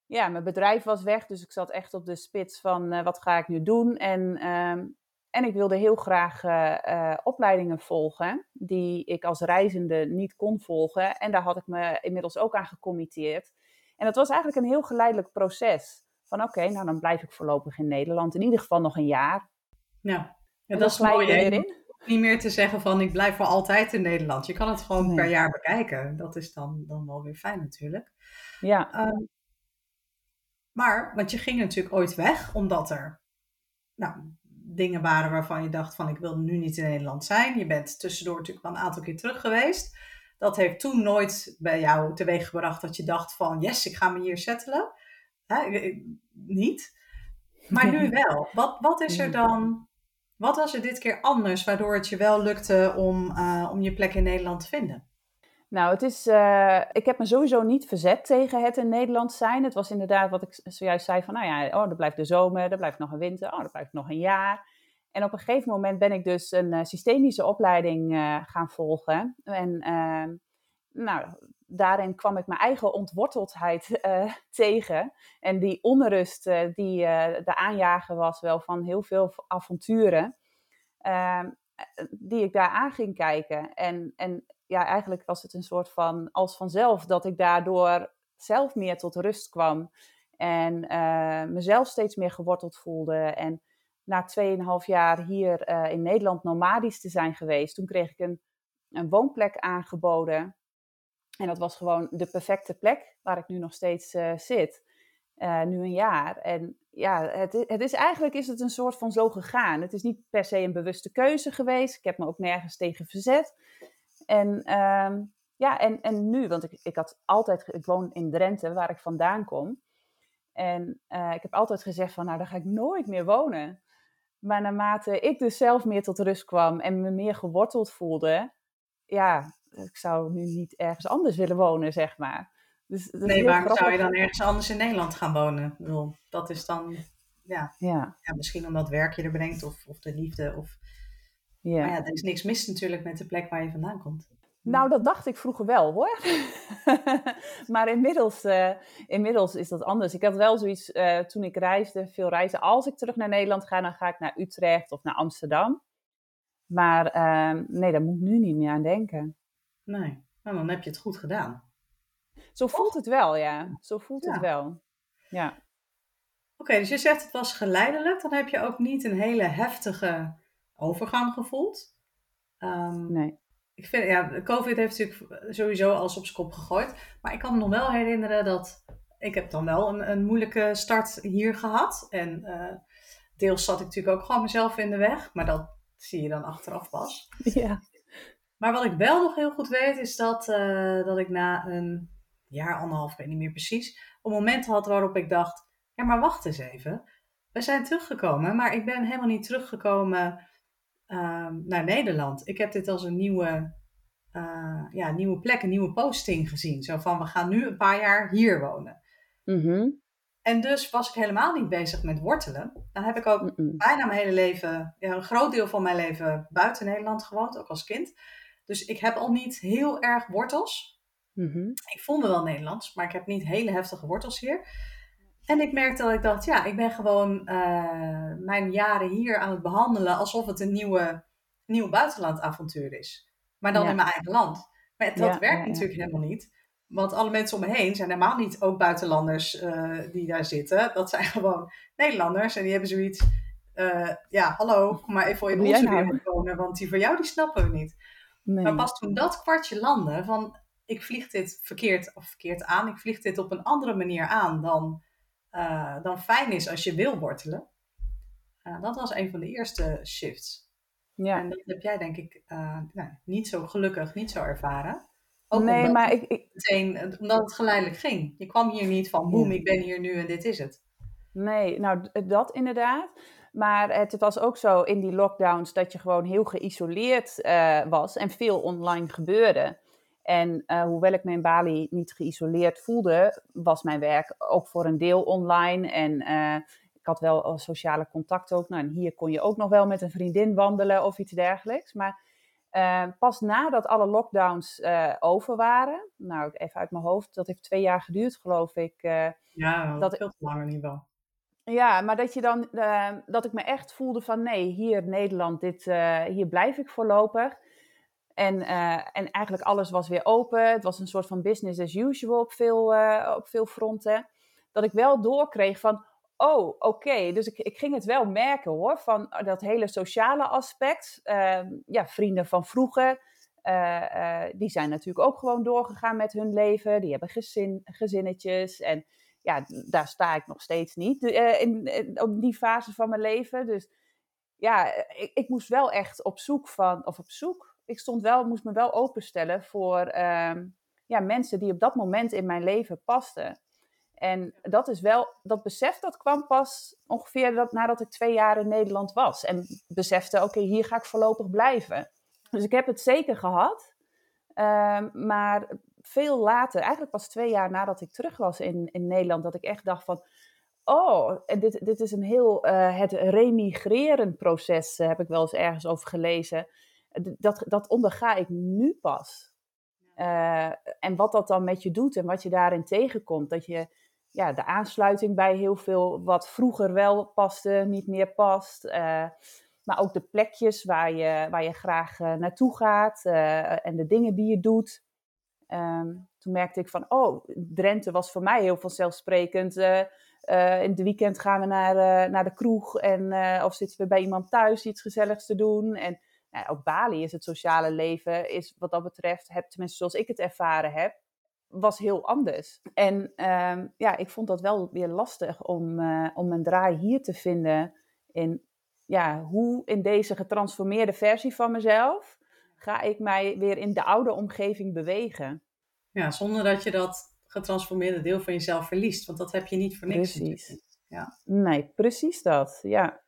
S2: ja, mijn bedrijf was weg, dus ik zat echt op de spits van wat ga ik nu doen. En um, en ik wilde heel graag uh, opleidingen volgen die ik als reizende niet kon volgen. En daar had ik me inmiddels ook aan gecommitteerd. En dat was eigenlijk een heel geleidelijk proces. Van oké, nou dan blijf ik voorlopig in Nederland. In ieder geval nog een jaar.
S1: Ja, ja dat, is mooi. Erin. Niet meer te zeggen van ik blijf voor altijd in Nederland. Je kan het gewoon per jaar bekijken. Dat is dan, dan wel weer fijn natuurlijk.
S2: Ja. Um,
S1: maar, want je ging natuurlijk ooit weg, omdat er nou, dingen waren waarvan je dacht van ik wil nu niet in Nederland zijn. Je bent tussendoor natuurlijk wel een aantal keer terug geweest. Dat heeft toen nooit bij jou teweeg gebracht dat je dacht van yes, ik ga me hier settelen. Hè? Niet. Maar nu wel. Wat, wat is er dan, wat was er dit keer anders waardoor het je wel lukte om, uh, om je plek in Nederland te vinden?
S2: Nou, het is, uh, ik heb me sowieso niet verzet tegen het in Nederland zijn. Het was inderdaad wat ik zojuist zei van, nou ja, oh, er blijft de zomer, er blijft nog een winter, oh, er blijft nog een jaar. En op een gegeven moment ben ik dus een uh, systemische opleiding uh, gaan volgen. En ehm, nou, daarin kwam ik mijn eigen ontworteldheid tegen. En die onrust die de aanjager was wel van heel veel avonturen. Ehm, die ik daar aan ging kijken. En, en ja, eigenlijk was het een soort van als vanzelf dat ik daardoor zelf meer tot rust kwam. En uh, mezelf steeds meer geworteld voelde. En na 2,5 jaar hier uh, in Nederland nomadisch te zijn geweest, toen kreeg ik een, een woonplek aangeboden. En dat was gewoon de perfecte plek waar ik nu nog steeds uh, zit. nu een jaar. En ja, het, het is eigenlijk is het een soort van zo gegaan. Het is niet per se een bewuste keuze geweest. Ik heb me ook nergens tegen verzet. En ehm, ja, en, en nu, want ik, ik had altijd, ik woon in Drenthe, waar ik vandaan kom. En uh, ik heb altijd gezegd van, nou, daar ga ik nooit meer wonen. Maar naarmate ik dus zelf meer tot rust kwam en me meer geworteld voelde, ja, ik zou nu niet ergens anders willen wonen, zeg maar.
S1: Dus, nee, waarom zou je dan ergens anders in Nederland gaan wonen? Ik bedoel, dat is dan, ja, ja. ja misschien omdat werk je er brengt of, of de liefde. Of, ja. Maar ja, er is niks mis natuurlijk met de plek waar je vandaan komt.
S2: Nou, dat dacht ik vroeger wel hoor. maar inmiddels, uh, inmiddels is dat anders. Ik had wel zoiets uh, toen ik reisde, veel reizen. Als ik terug naar Nederland ga, dan ga ik naar Utrecht of naar Amsterdam. Maar uh, nee, daar moet ik nu niet meer aan denken.
S1: Nee, nou, dan heb je het goed gedaan.
S2: Zo voelt het wel, ja. Zo voelt het wel. Ja.
S1: Oké, dus je zegt het was geleidelijk. Dan heb je ook niet een hele heftige overgang gevoeld.
S2: Um, nee
S1: ik vind, ja, COVID heeft natuurlijk sowieso alles op zijn kop gegooid. Maar ik kan me nog wel herinneren dat ik heb dan wel een, een moeilijke start hier gehad. En uh, deels zat ik natuurlijk ook gewoon mezelf in de weg. Maar dat zie je dan achteraf pas.
S2: Ja.
S1: Maar wat ik wel nog heel goed weet, is dat, uh, dat ik na een jaar, anderhalf, ik weet niet meer precies, een moment had waarop ik dacht, ja maar wacht eens even. We zijn teruggekomen, maar ik ben helemaal niet teruggekomen Ehm, naar Nederland. Ik heb dit als een nieuwe, uh, ja, nieuwe plek, een nieuwe posting gezien. Zo van, we gaan nu een paar jaar hier wonen.
S2: Mhm.
S1: En dus was ik helemaal niet bezig met wortelen. Dan heb ik ook bijna mijn hele leven, ja, een groot deel van mijn leven buiten Nederland gewoond, ook als kind. Dus ik heb al niet heel erg wortels.
S2: Mhm.
S1: Ik voel me wel Nederlands, maar ik heb niet hele heftige wortels hier. En ik merkte dat ik dacht, ja, ik ben gewoon uh, mijn jaren hier aan het behandelen alsof het een nieuwe, nieuw buitenlandavontuur is. Maar dan in mijn eigen land. Maar dat werkt natuurlijk helemaal niet. Want alle mensen om me heen zijn helemaal niet ook buitenlanders uh, die daar zitten. Dat zijn gewoon Nederlanders. En die hebben zoiets, uh, ja, hallo, kom maar even in onze nou? wereld wonen. Want die van jou, die snappen we niet. Nee. Maar pas toen dat kwartje landde van, ik vlieg dit verkeerd, of verkeerd aan. Ik vlieg dit op een andere manier aan dan uh, dan fijn is als je wil wortelen. Uh, dat was een van de eerste shifts.
S2: Ja.
S1: En dat heb jij denk ik uh, nou, niet zo gelukkig, niet zo ervaren.
S2: Ook nee, omdat maar ik, ik...
S1: Meteen, omdat het geleidelijk ging. Je kwam hier niet van, boem, ik ben hier nu en dit is het.
S2: Nee, nou dat inderdaad. Maar het was ook zo in die lockdowns dat je gewoon heel geïsoleerd uh, was en veel online gebeurde. En uh, hoewel ik me in Bali niet geïsoleerd voelde, was mijn werk ook voor een deel online. En uh, ik had wel sociale contacten ook. Nou, en hier kon je ook nog wel met een vriendin wandelen of iets dergelijks. Maar uh, pas nadat alle lockdowns over waren, nou even uit mijn hoofd, dat heeft twee jaar geduurd geloof ik.
S1: ja, dat veel te langer niet wel.
S2: Ja, maar dat je dan, dat ik me echt voelde van nee, hier Nederland, dit, hier blijf ik voorlopig. En, uh, en eigenlijk alles was weer open. Het was een soort van business as usual op veel, uh, op veel fronten. Dat ik wel doorkreeg van, oh, oké. Dus ik, ik ging het wel merken hoor, van dat hele sociale aspect. Uh, ja, vrienden van vroeger, uh, die zijn natuurlijk ook gewoon doorgegaan met hun leven. Die hebben gezin, gezinnetjes en ja, daar sta ik nog steeds niet in, in, op die fase van mijn leven. Dus ja, ik, ik moest wel echt op zoek van, of op zoek, ik stond wel, moest me wel openstellen voor ehm, ja, mensen die op dat moment in mijn leven pasten. En dat is wel, dat besef dat kwam pas ongeveer dat, nadat ik twee jaar in Nederland was. En besefte, oké, hier ga ik voorlopig blijven. Dus ik heb het zeker gehad. Ehm, maar veel later, eigenlijk pas twee jaar nadat ik terug was in, in Nederland, dat ik echt dacht van, oh, dit, dit is een heel, uh, het remigreren proces, uh, heb ik wel eens ergens over gelezen dat, dat onderga ik nu pas. Uh, en wat dat dan met je doet en wat je daarin tegenkomt. Dat je ja, de aansluiting bij heel veel wat vroeger wel paste, niet meer past. Uh, maar ook de plekjes waar je, waar je graag uh, naartoe gaat en de dingen die je doet. Um, toen merkte ik van, oh, Drenthe was voor mij heel vanzelfsprekend. in het weekend gaan we naar, naar de kroeg en, of zitten we bij iemand thuis iets gezelligs te doen. En nou, ook Bali is het sociale leven, is wat dat betreft, heb, tenminste zoals ik het ervaren heb, was heel anders. En ehm, ja, ik vond dat wel weer lastig om, uh, om een draai hier te vinden. In ja, hoe in deze getransformeerde versie van mezelf ga ik mij weer in de oude omgeving bewegen.
S1: Ja, zonder dat je dat getransformeerde deel van jezelf verliest. Want dat heb je niet voor niks.
S2: Precies. Ja. Nee, precies dat. Ja.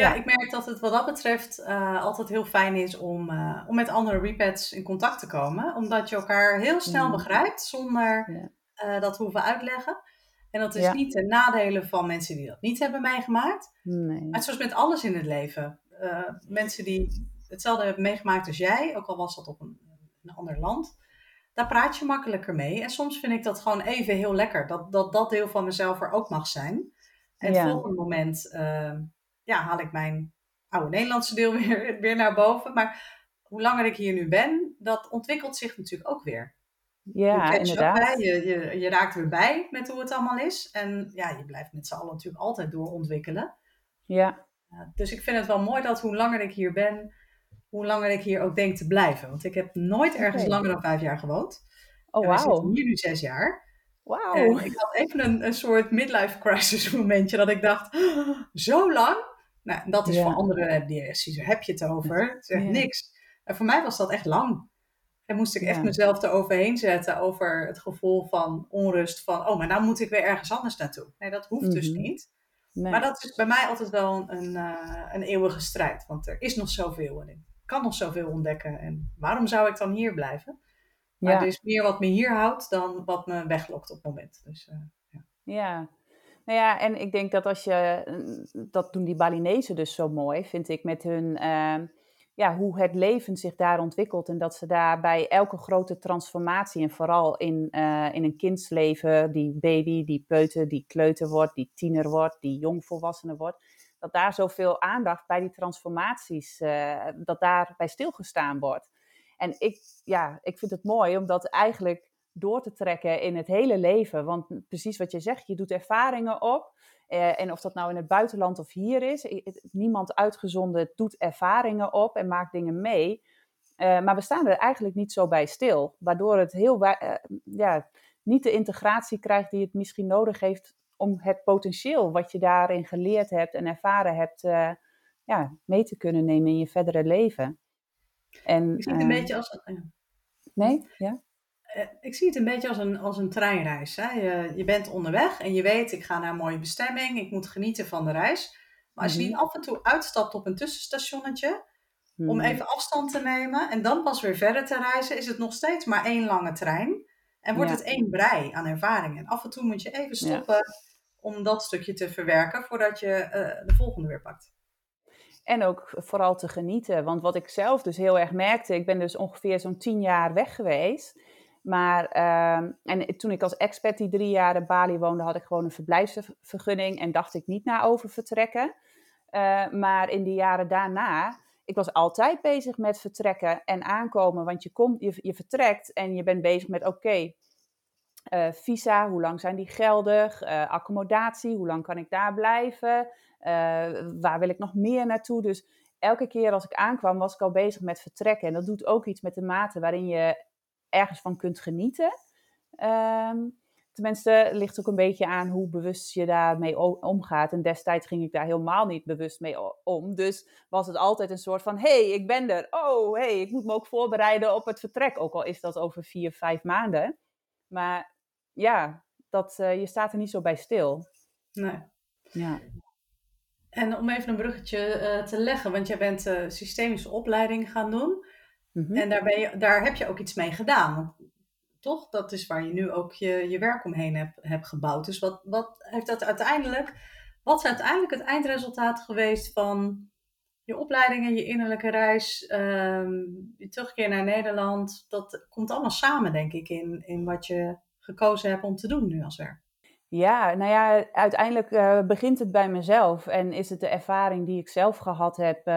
S1: Ja, ik merk dat het wat dat betreft uh, altijd heel fijn is om, uh, om met andere repads in contact te komen. Omdat je elkaar heel snel mm. begrijpt zonder uh, dat hoeven uitleggen. En dat is ja. niet ten nadele van mensen die dat niet hebben meegemaakt.
S2: Nee.
S1: Maar zoals met alles in het leven. mensen die hetzelfde hebben meegemaakt als jij, ook al was dat op een, een ander land daar praat je makkelijker mee. En soms vind ik dat gewoon even heel lekker. Dat dat, dat deel van mezelf er ook mag zijn. En ja. het volgende moment uh, ja, haal ik mijn oude Nederlandse deel weer, weer naar boven. Maar hoe langer ik hier nu ben, dat ontwikkelt zich natuurlijk ook weer.
S2: Ja, je inderdaad.
S1: Je, je, je, raakt weer bij met hoe het allemaal is. En ja, je blijft met z'n allen natuurlijk altijd doorontwikkelen.
S2: Ja.
S1: Dus ik vind het wel mooi dat hoe langer ik hier ben, hoe langer ik hier ook denk te blijven. Want ik heb nooit ergens okay. langer dan vijf jaar gewoond.
S2: Oh, wauw.
S1: hier nu zes jaar.
S2: Wauw.
S1: Ik had even een, een soort midlife crisis momentje dat ik dacht, oh, zo lang? Nou, dat is ja. voor anderen, die heb je het over? Het ja. niks. En voor mij was dat echt lang. En moest ik echt ja. mezelf eroverheen zetten over het gevoel van onrust. Van, oh, maar nou moet ik weer ergens anders naartoe. Nee, dat hoeft mm -hmm. dus niet. Nee. Maar dat is bij mij altijd wel een, uh, een eeuwige strijd. Want er is nog zoveel en ik kan nog zoveel ontdekken. En waarom zou ik dan hier blijven? Maar ja. er is meer wat me hier houdt dan wat me weglokt op het moment. Dus, uh, ja.
S2: Nou ja, en ik denk dat als je, dat doen die Balinezen dus zo mooi, vind ik, met hun, uh, ja, hoe het leven zich daar ontwikkelt. En dat ze daar bij elke grote transformatie, en vooral in, uh, in een kindsleven, die baby, die peuter, die kleuter wordt, die tiener wordt, die jongvolwassene wordt, dat daar zoveel aandacht bij die transformaties, uh, dat daar bij stilgestaan wordt. En ik, ja, ik vind het mooi om dat eigenlijk door te trekken in het hele leven. Want precies wat je zegt, je doet ervaringen op. Uh, en of dat nou in het buitenland of hier is, niemand uitgezonden doet ervaringen op en maakt dingen mee. Uh, maar we staan er eigenlijk niet zo bij stil. Waardoor het heel, uh, ja, niet de integratie krijgt die het misschien nodig heeft om het potentieel wat je daarin geleerd hebt en ervaren hebt, ja, mee te kunnen nemen in je verdere leven.
S1: En, ik zie het een beetje als...
S2: Nee? Ja?
S1: Ik zie het een beetje als een, als een treinreis. Hè? Je, je bent onderweg en je weet, ik ga naar een mooie bestemming, ik moet genieten van de reis. Maar als je niet af en toe uitstapt op een tussenstationnetje, om even afstand te nemen en dan pas weer verder te reizen, is het nog steeds maar één lange trein. En wordt ja. het één brei aan ervaringen. En af en toe moet je even stoppen ja. om dat stukje te verwerken voordat je uh, de volgende weer pakt.
S2: En ook vooral te genieten. Want wat ik zelf dus heel erg merkte, ik ben dus ongeveer zo'n tien jaar weg geweest. Maar uh, en toen ik als expert die drie jaar in Bali woonde, had ik gewoon een verblijfsvergunning en dacht ik niet na over vertrekken. Uh, maar in de jaren daarna, ik was altijd bezig met vertrekken en aankomen. Want je, komt, je, je vertrekt en je bent bezig met oké, uh, visa, hoe lang zijn die geldig? Uh, accommodatie, hoe lang kan ik daar blijven? waar wil ik nog meer naartoe? Dus elke keer als ik aankwam, was ik al bezig met vertrekken. En dat doet ook iets met de mate waarin je ergens van kunt genieten. Um, tenminste, ligt ook een beetje aan hoe bewust je daarmee omgaat. En destijds ging ik daar helemaal niet bewust mee om. Dus was het altijd een soort van: hey, ik ben er. Oh, hey, ik moet me ook voorbereiden op het vertrek. Ook al is dat over vier, vijf maanden. Maar ja, dat, uh, je staat er niet zo bij stil.
S1: Nee.
S2: Ja.
S1: En om even een bruggetje uh, te leggen, want jij bent uh, systemische opleiding gaan doen. Mm-hmm. En daar, ben je, daar heb je ook iets mee gedaan. Toch? Dat is waar je nu ook je, je werk omheen hebt, hebt gebouwd. Dus wat, wat heeft dat uiteindelijk, wat is uiteindelijk het eindresultaat geweest van je opleiding en je innerlijke reis, um, je terugkeer naar Nederland? Dat komt allemaal samen, denk ik, in, in wat je gekozen hebt om te doen nu als werk.
S2: Ja, nou ja, uiteindelijk uh, begint het bij mezelf en is het de ervaring die ik zelf gehad heb, uh,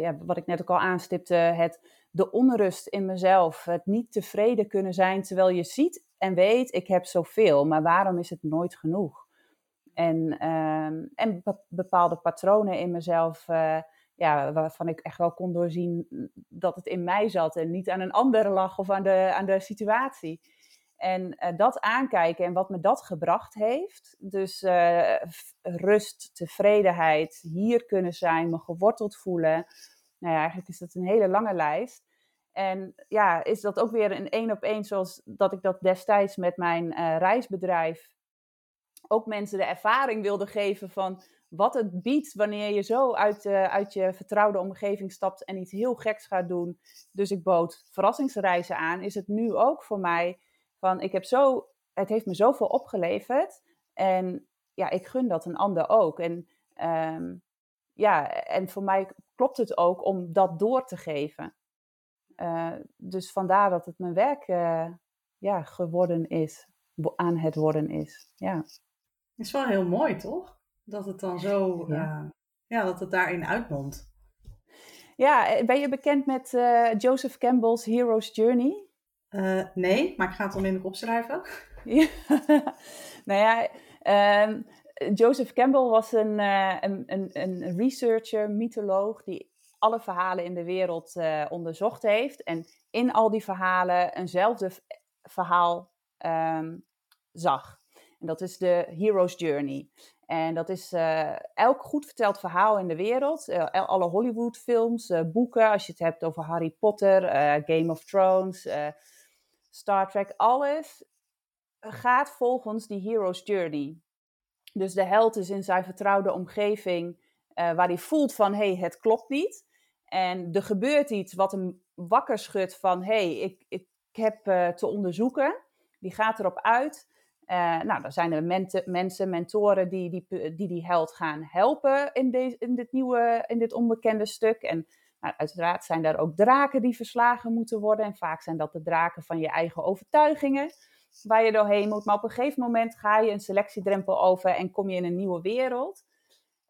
S2: ja, wat ik net ook al aanstipte, het de onrust in mezelf, het niet tevreden kunnen zijn terwijl je ziet en weet, ik heb zoveel, maar waarom is het nooit genoeg? En, um, en bepaalde patronen in mezelf, uh, ja, waarvan ik echt wel kon doorzien dat het in mij zat en niet aan een ander lag of aan de, aan de situatie. En uh, dat aankijken en wat me dat gebracht heeft. Dus uh, rust, tevredenheid, hier kunnen zijn, me geworteld voelen. Nou ja, eigenlijk is dat een hele lange lijst. En ja, is dat ook weer een één op één zoals dat ik dat destijds met mijn uh, reisbedrijf ook mensen de ervaring wilde geven van wat het biedt wanneer je zo uit, uh, uit je vertrouwde omgeving stapt en iets heel geks gaat doen. Dus ik bood verrassingsreizen aan. Is het nu ook voor mij van ik heb zo, het heeft me zoveel opgeleverd en ja, ik gun dat een ander ook. En um, ja, en voor mij klopt het ook om dat door te geven. Uh, dus vandaar dat het mijn werk uh, ja, geworden is, aan het worden is. Ja.
S1: is wel heel mooi, toch? Dat het dan zo, ja, uh, ja dat het daarin uitmondt.
S2: Ja, ben je bekend met Joseph Campbell's Hero's Journey?
S1: nee, maar ik ga het onmiddellijk opschrijven.
S2: Ja. nou ja, um, Joseph Campbell was een, een, een, een researcher, mytholoog, die alle verhalen in de wereld uh, onderzocht heeft. En in al die verhalen eenzelfde verhaal um, zag. En dat is de Hero's Journey. En dat is uh, elk goed verteld verhaal in de wereld. Uh, alle Hollywood-films, boeken, als je het hebt over Harry Potter, Game of Thrones, Star Trek, alles gaat volgens die Hero's Journey. Dus de held is in zijn vertrouwde omgeving, waar hij voelt van hé, hey, het klopt niet. En er gebeurt iets wat hem wakker schudt van hé, hey, ik, ik heb uh, te onderzoeken. Die gaat erop uit. Uh, nou, dan zijn er mensen, mentoren die die, die die held gaan helpen in, deze, in, dit nieuwe, in dit onbekende stuk. En nou, uiteraard zijn daar ook draken die verslagen moeten worden. En vaak zijn dat de draken van je eigen overtuigingen waar je doorheen moet. Maar op een gegeven moment ga je een selectiedrempel over en kom je in een nieuwe wereld.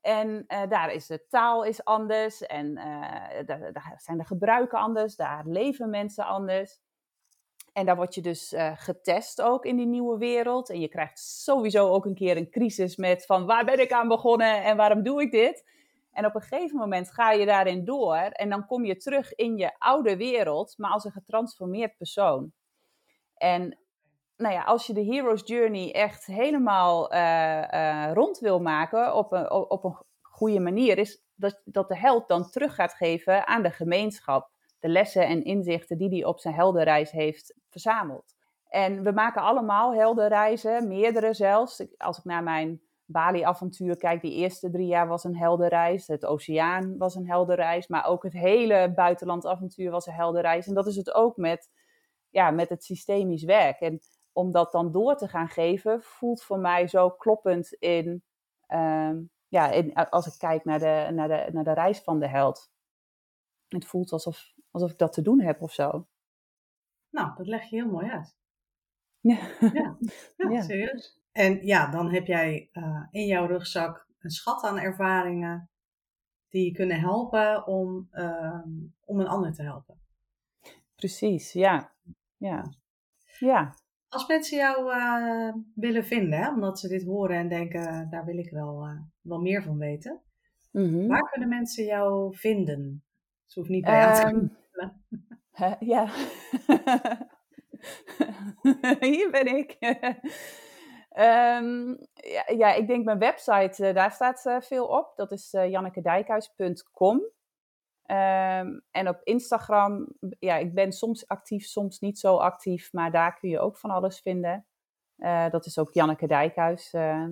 S2: En uh, daar is de taal is anders en uh, daar, zijn de gebruiken anders, daar leven mensen anders. En daar word je dus uh, getest ook in die nieuwe wereld. En je krijgt sowieso ook een keer een crisis met van waar ben ik aan begonnen en waarom doe ik dit? En op een gegeven moment ga je daarin door en dan kom je terug in je oude wereld, maar als een getransformeerd persoon. En nou ja, als je de Hero's Journey echt helemaal uh, uh, rond wil maken op een, op een goede manier, is dat, dat de held dan terug gaat geven aan de gemeenschap. De lessen en inzichten die hij op zijn heldenreis heeft verzameld. En we maken allemaal heldenreizen, meerdere zelfs. Als ik naar mijn Bali-avontuur kijk, die eerste drie jaar was een heldenreis. Het oceaan was een heldenreis, maar ook het hele buitenlandavontuur was een heldenreis. En dat is het ook met, ja, met het systemisch werk. En om dat dan door te gaan geven, voelt voor mij zo kloppend in, um, ja, in, als ik kijk naar de, naar, de, naar de reis van de held. Het voelt alsof, alsof ik dat te doen heb of zo.
S1: Nou, dat leg je heel mooi uit. Ja, ja, ja, serieus. En ja, dan heb jij uh, in jouw rugzak een schat aan ervaringen die je kunnen helpen om, uh, om een ander te helpen.
S2: Precies, ja. Ja. ja.
S1: Als mensen jou uh, willen vinden, hè, omdat ze dit horen en denken, daar wil ik wel, uh, wel meer van weten. Mm -hmm. Waar kunnen mensen jou vinden? Ze hoeft niet bij um, te komen.
S2: Uh, ja. Hier ben ik. um, ja, ja, ik denk mijn website, daar staat veel op. Dat is jannekedijkhuis.com. Um, en op Instagram, ja, ik ben soms actief, soms niet zo actief, maar daar kun je ook van alles vinden. Uh, dat is ook Janneke Dijkhuis. Uh,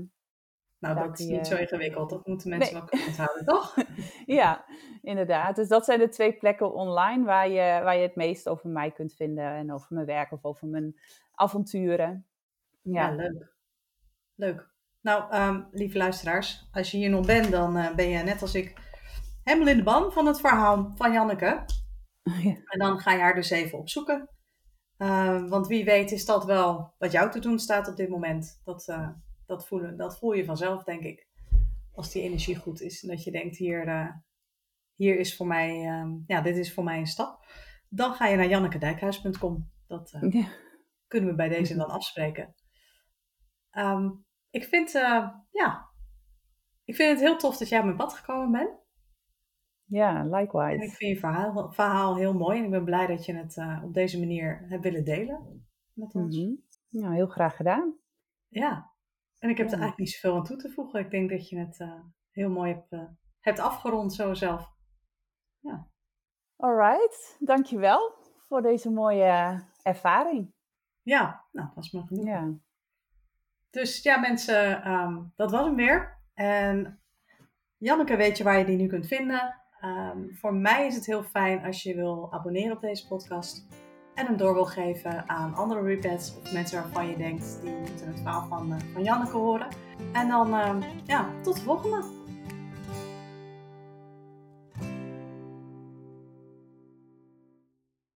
S1: nou, dat is niet zo ingewikkeld. Dat moeten mensen nee. wel onthouden, toch?
S2: ja, inderdaad. Dus dat zijn de twee plekken online waar je, waar je het meest over mij kunt vinden. En over mijn werk of over mijn avonturen.
S1: Ja, ja leuk. Leuk. Nou, um, lieve luisteraars, als je hier nog bent, dan uh, ben je net als ik helemaal in de ban van het verhaal van Janneke. Ja. En dan ga je haar dus even opzoeken. Uh, want wie weet is dat wel wat jou te doen staat op dit moment. Dat, uh, dat, voelen, dat voel je vanzelf, denk ik. Als die energie goed is. En dat je denkt, hier, uh, hier is voor mij, ja, dit is voor mij een stap. Dan ga je naar jannekedijkhuis.com. Dat ja. kunnen we bij deze dan afspreken. Um, ik vind, ja, ik vind het heel tof dat jij op mijn pad gekomen bent.
S2: Ja, likewise.
S1: En ik vind je verhaal, verhaal heel mooi en ik ben blij dat je het uh, op deze manier hebt willen delen met ons. Mm -hmm.
S2: Nou, heel graag gedaan.
S1: Ja, en ik heb
S2: Ja.
S1: er eigenlijk niet zoveel aan toe te voegen. Ik denk dat je het eh, heel mooi hebt, eh, hebt afgerond zo zelf.
S2: Alright, dankjewel voor deze mooie ervaring.
S1: Ja, nou, dat was maar genoeg.
S2: Ja.
S1: Dus ja, mensen, ehm, dat was hem weer. En Janneke weet je waar je die nu kunt vinden. Ehm, voor mij is het heel fijn als je wil abonneren op deze podcast. En hem door wil geven aan andere repads of mensen waarvan je denkt die moeten het verhaal van, eh, van Janneke horen. En dan, ehm, ja, tot de volgende.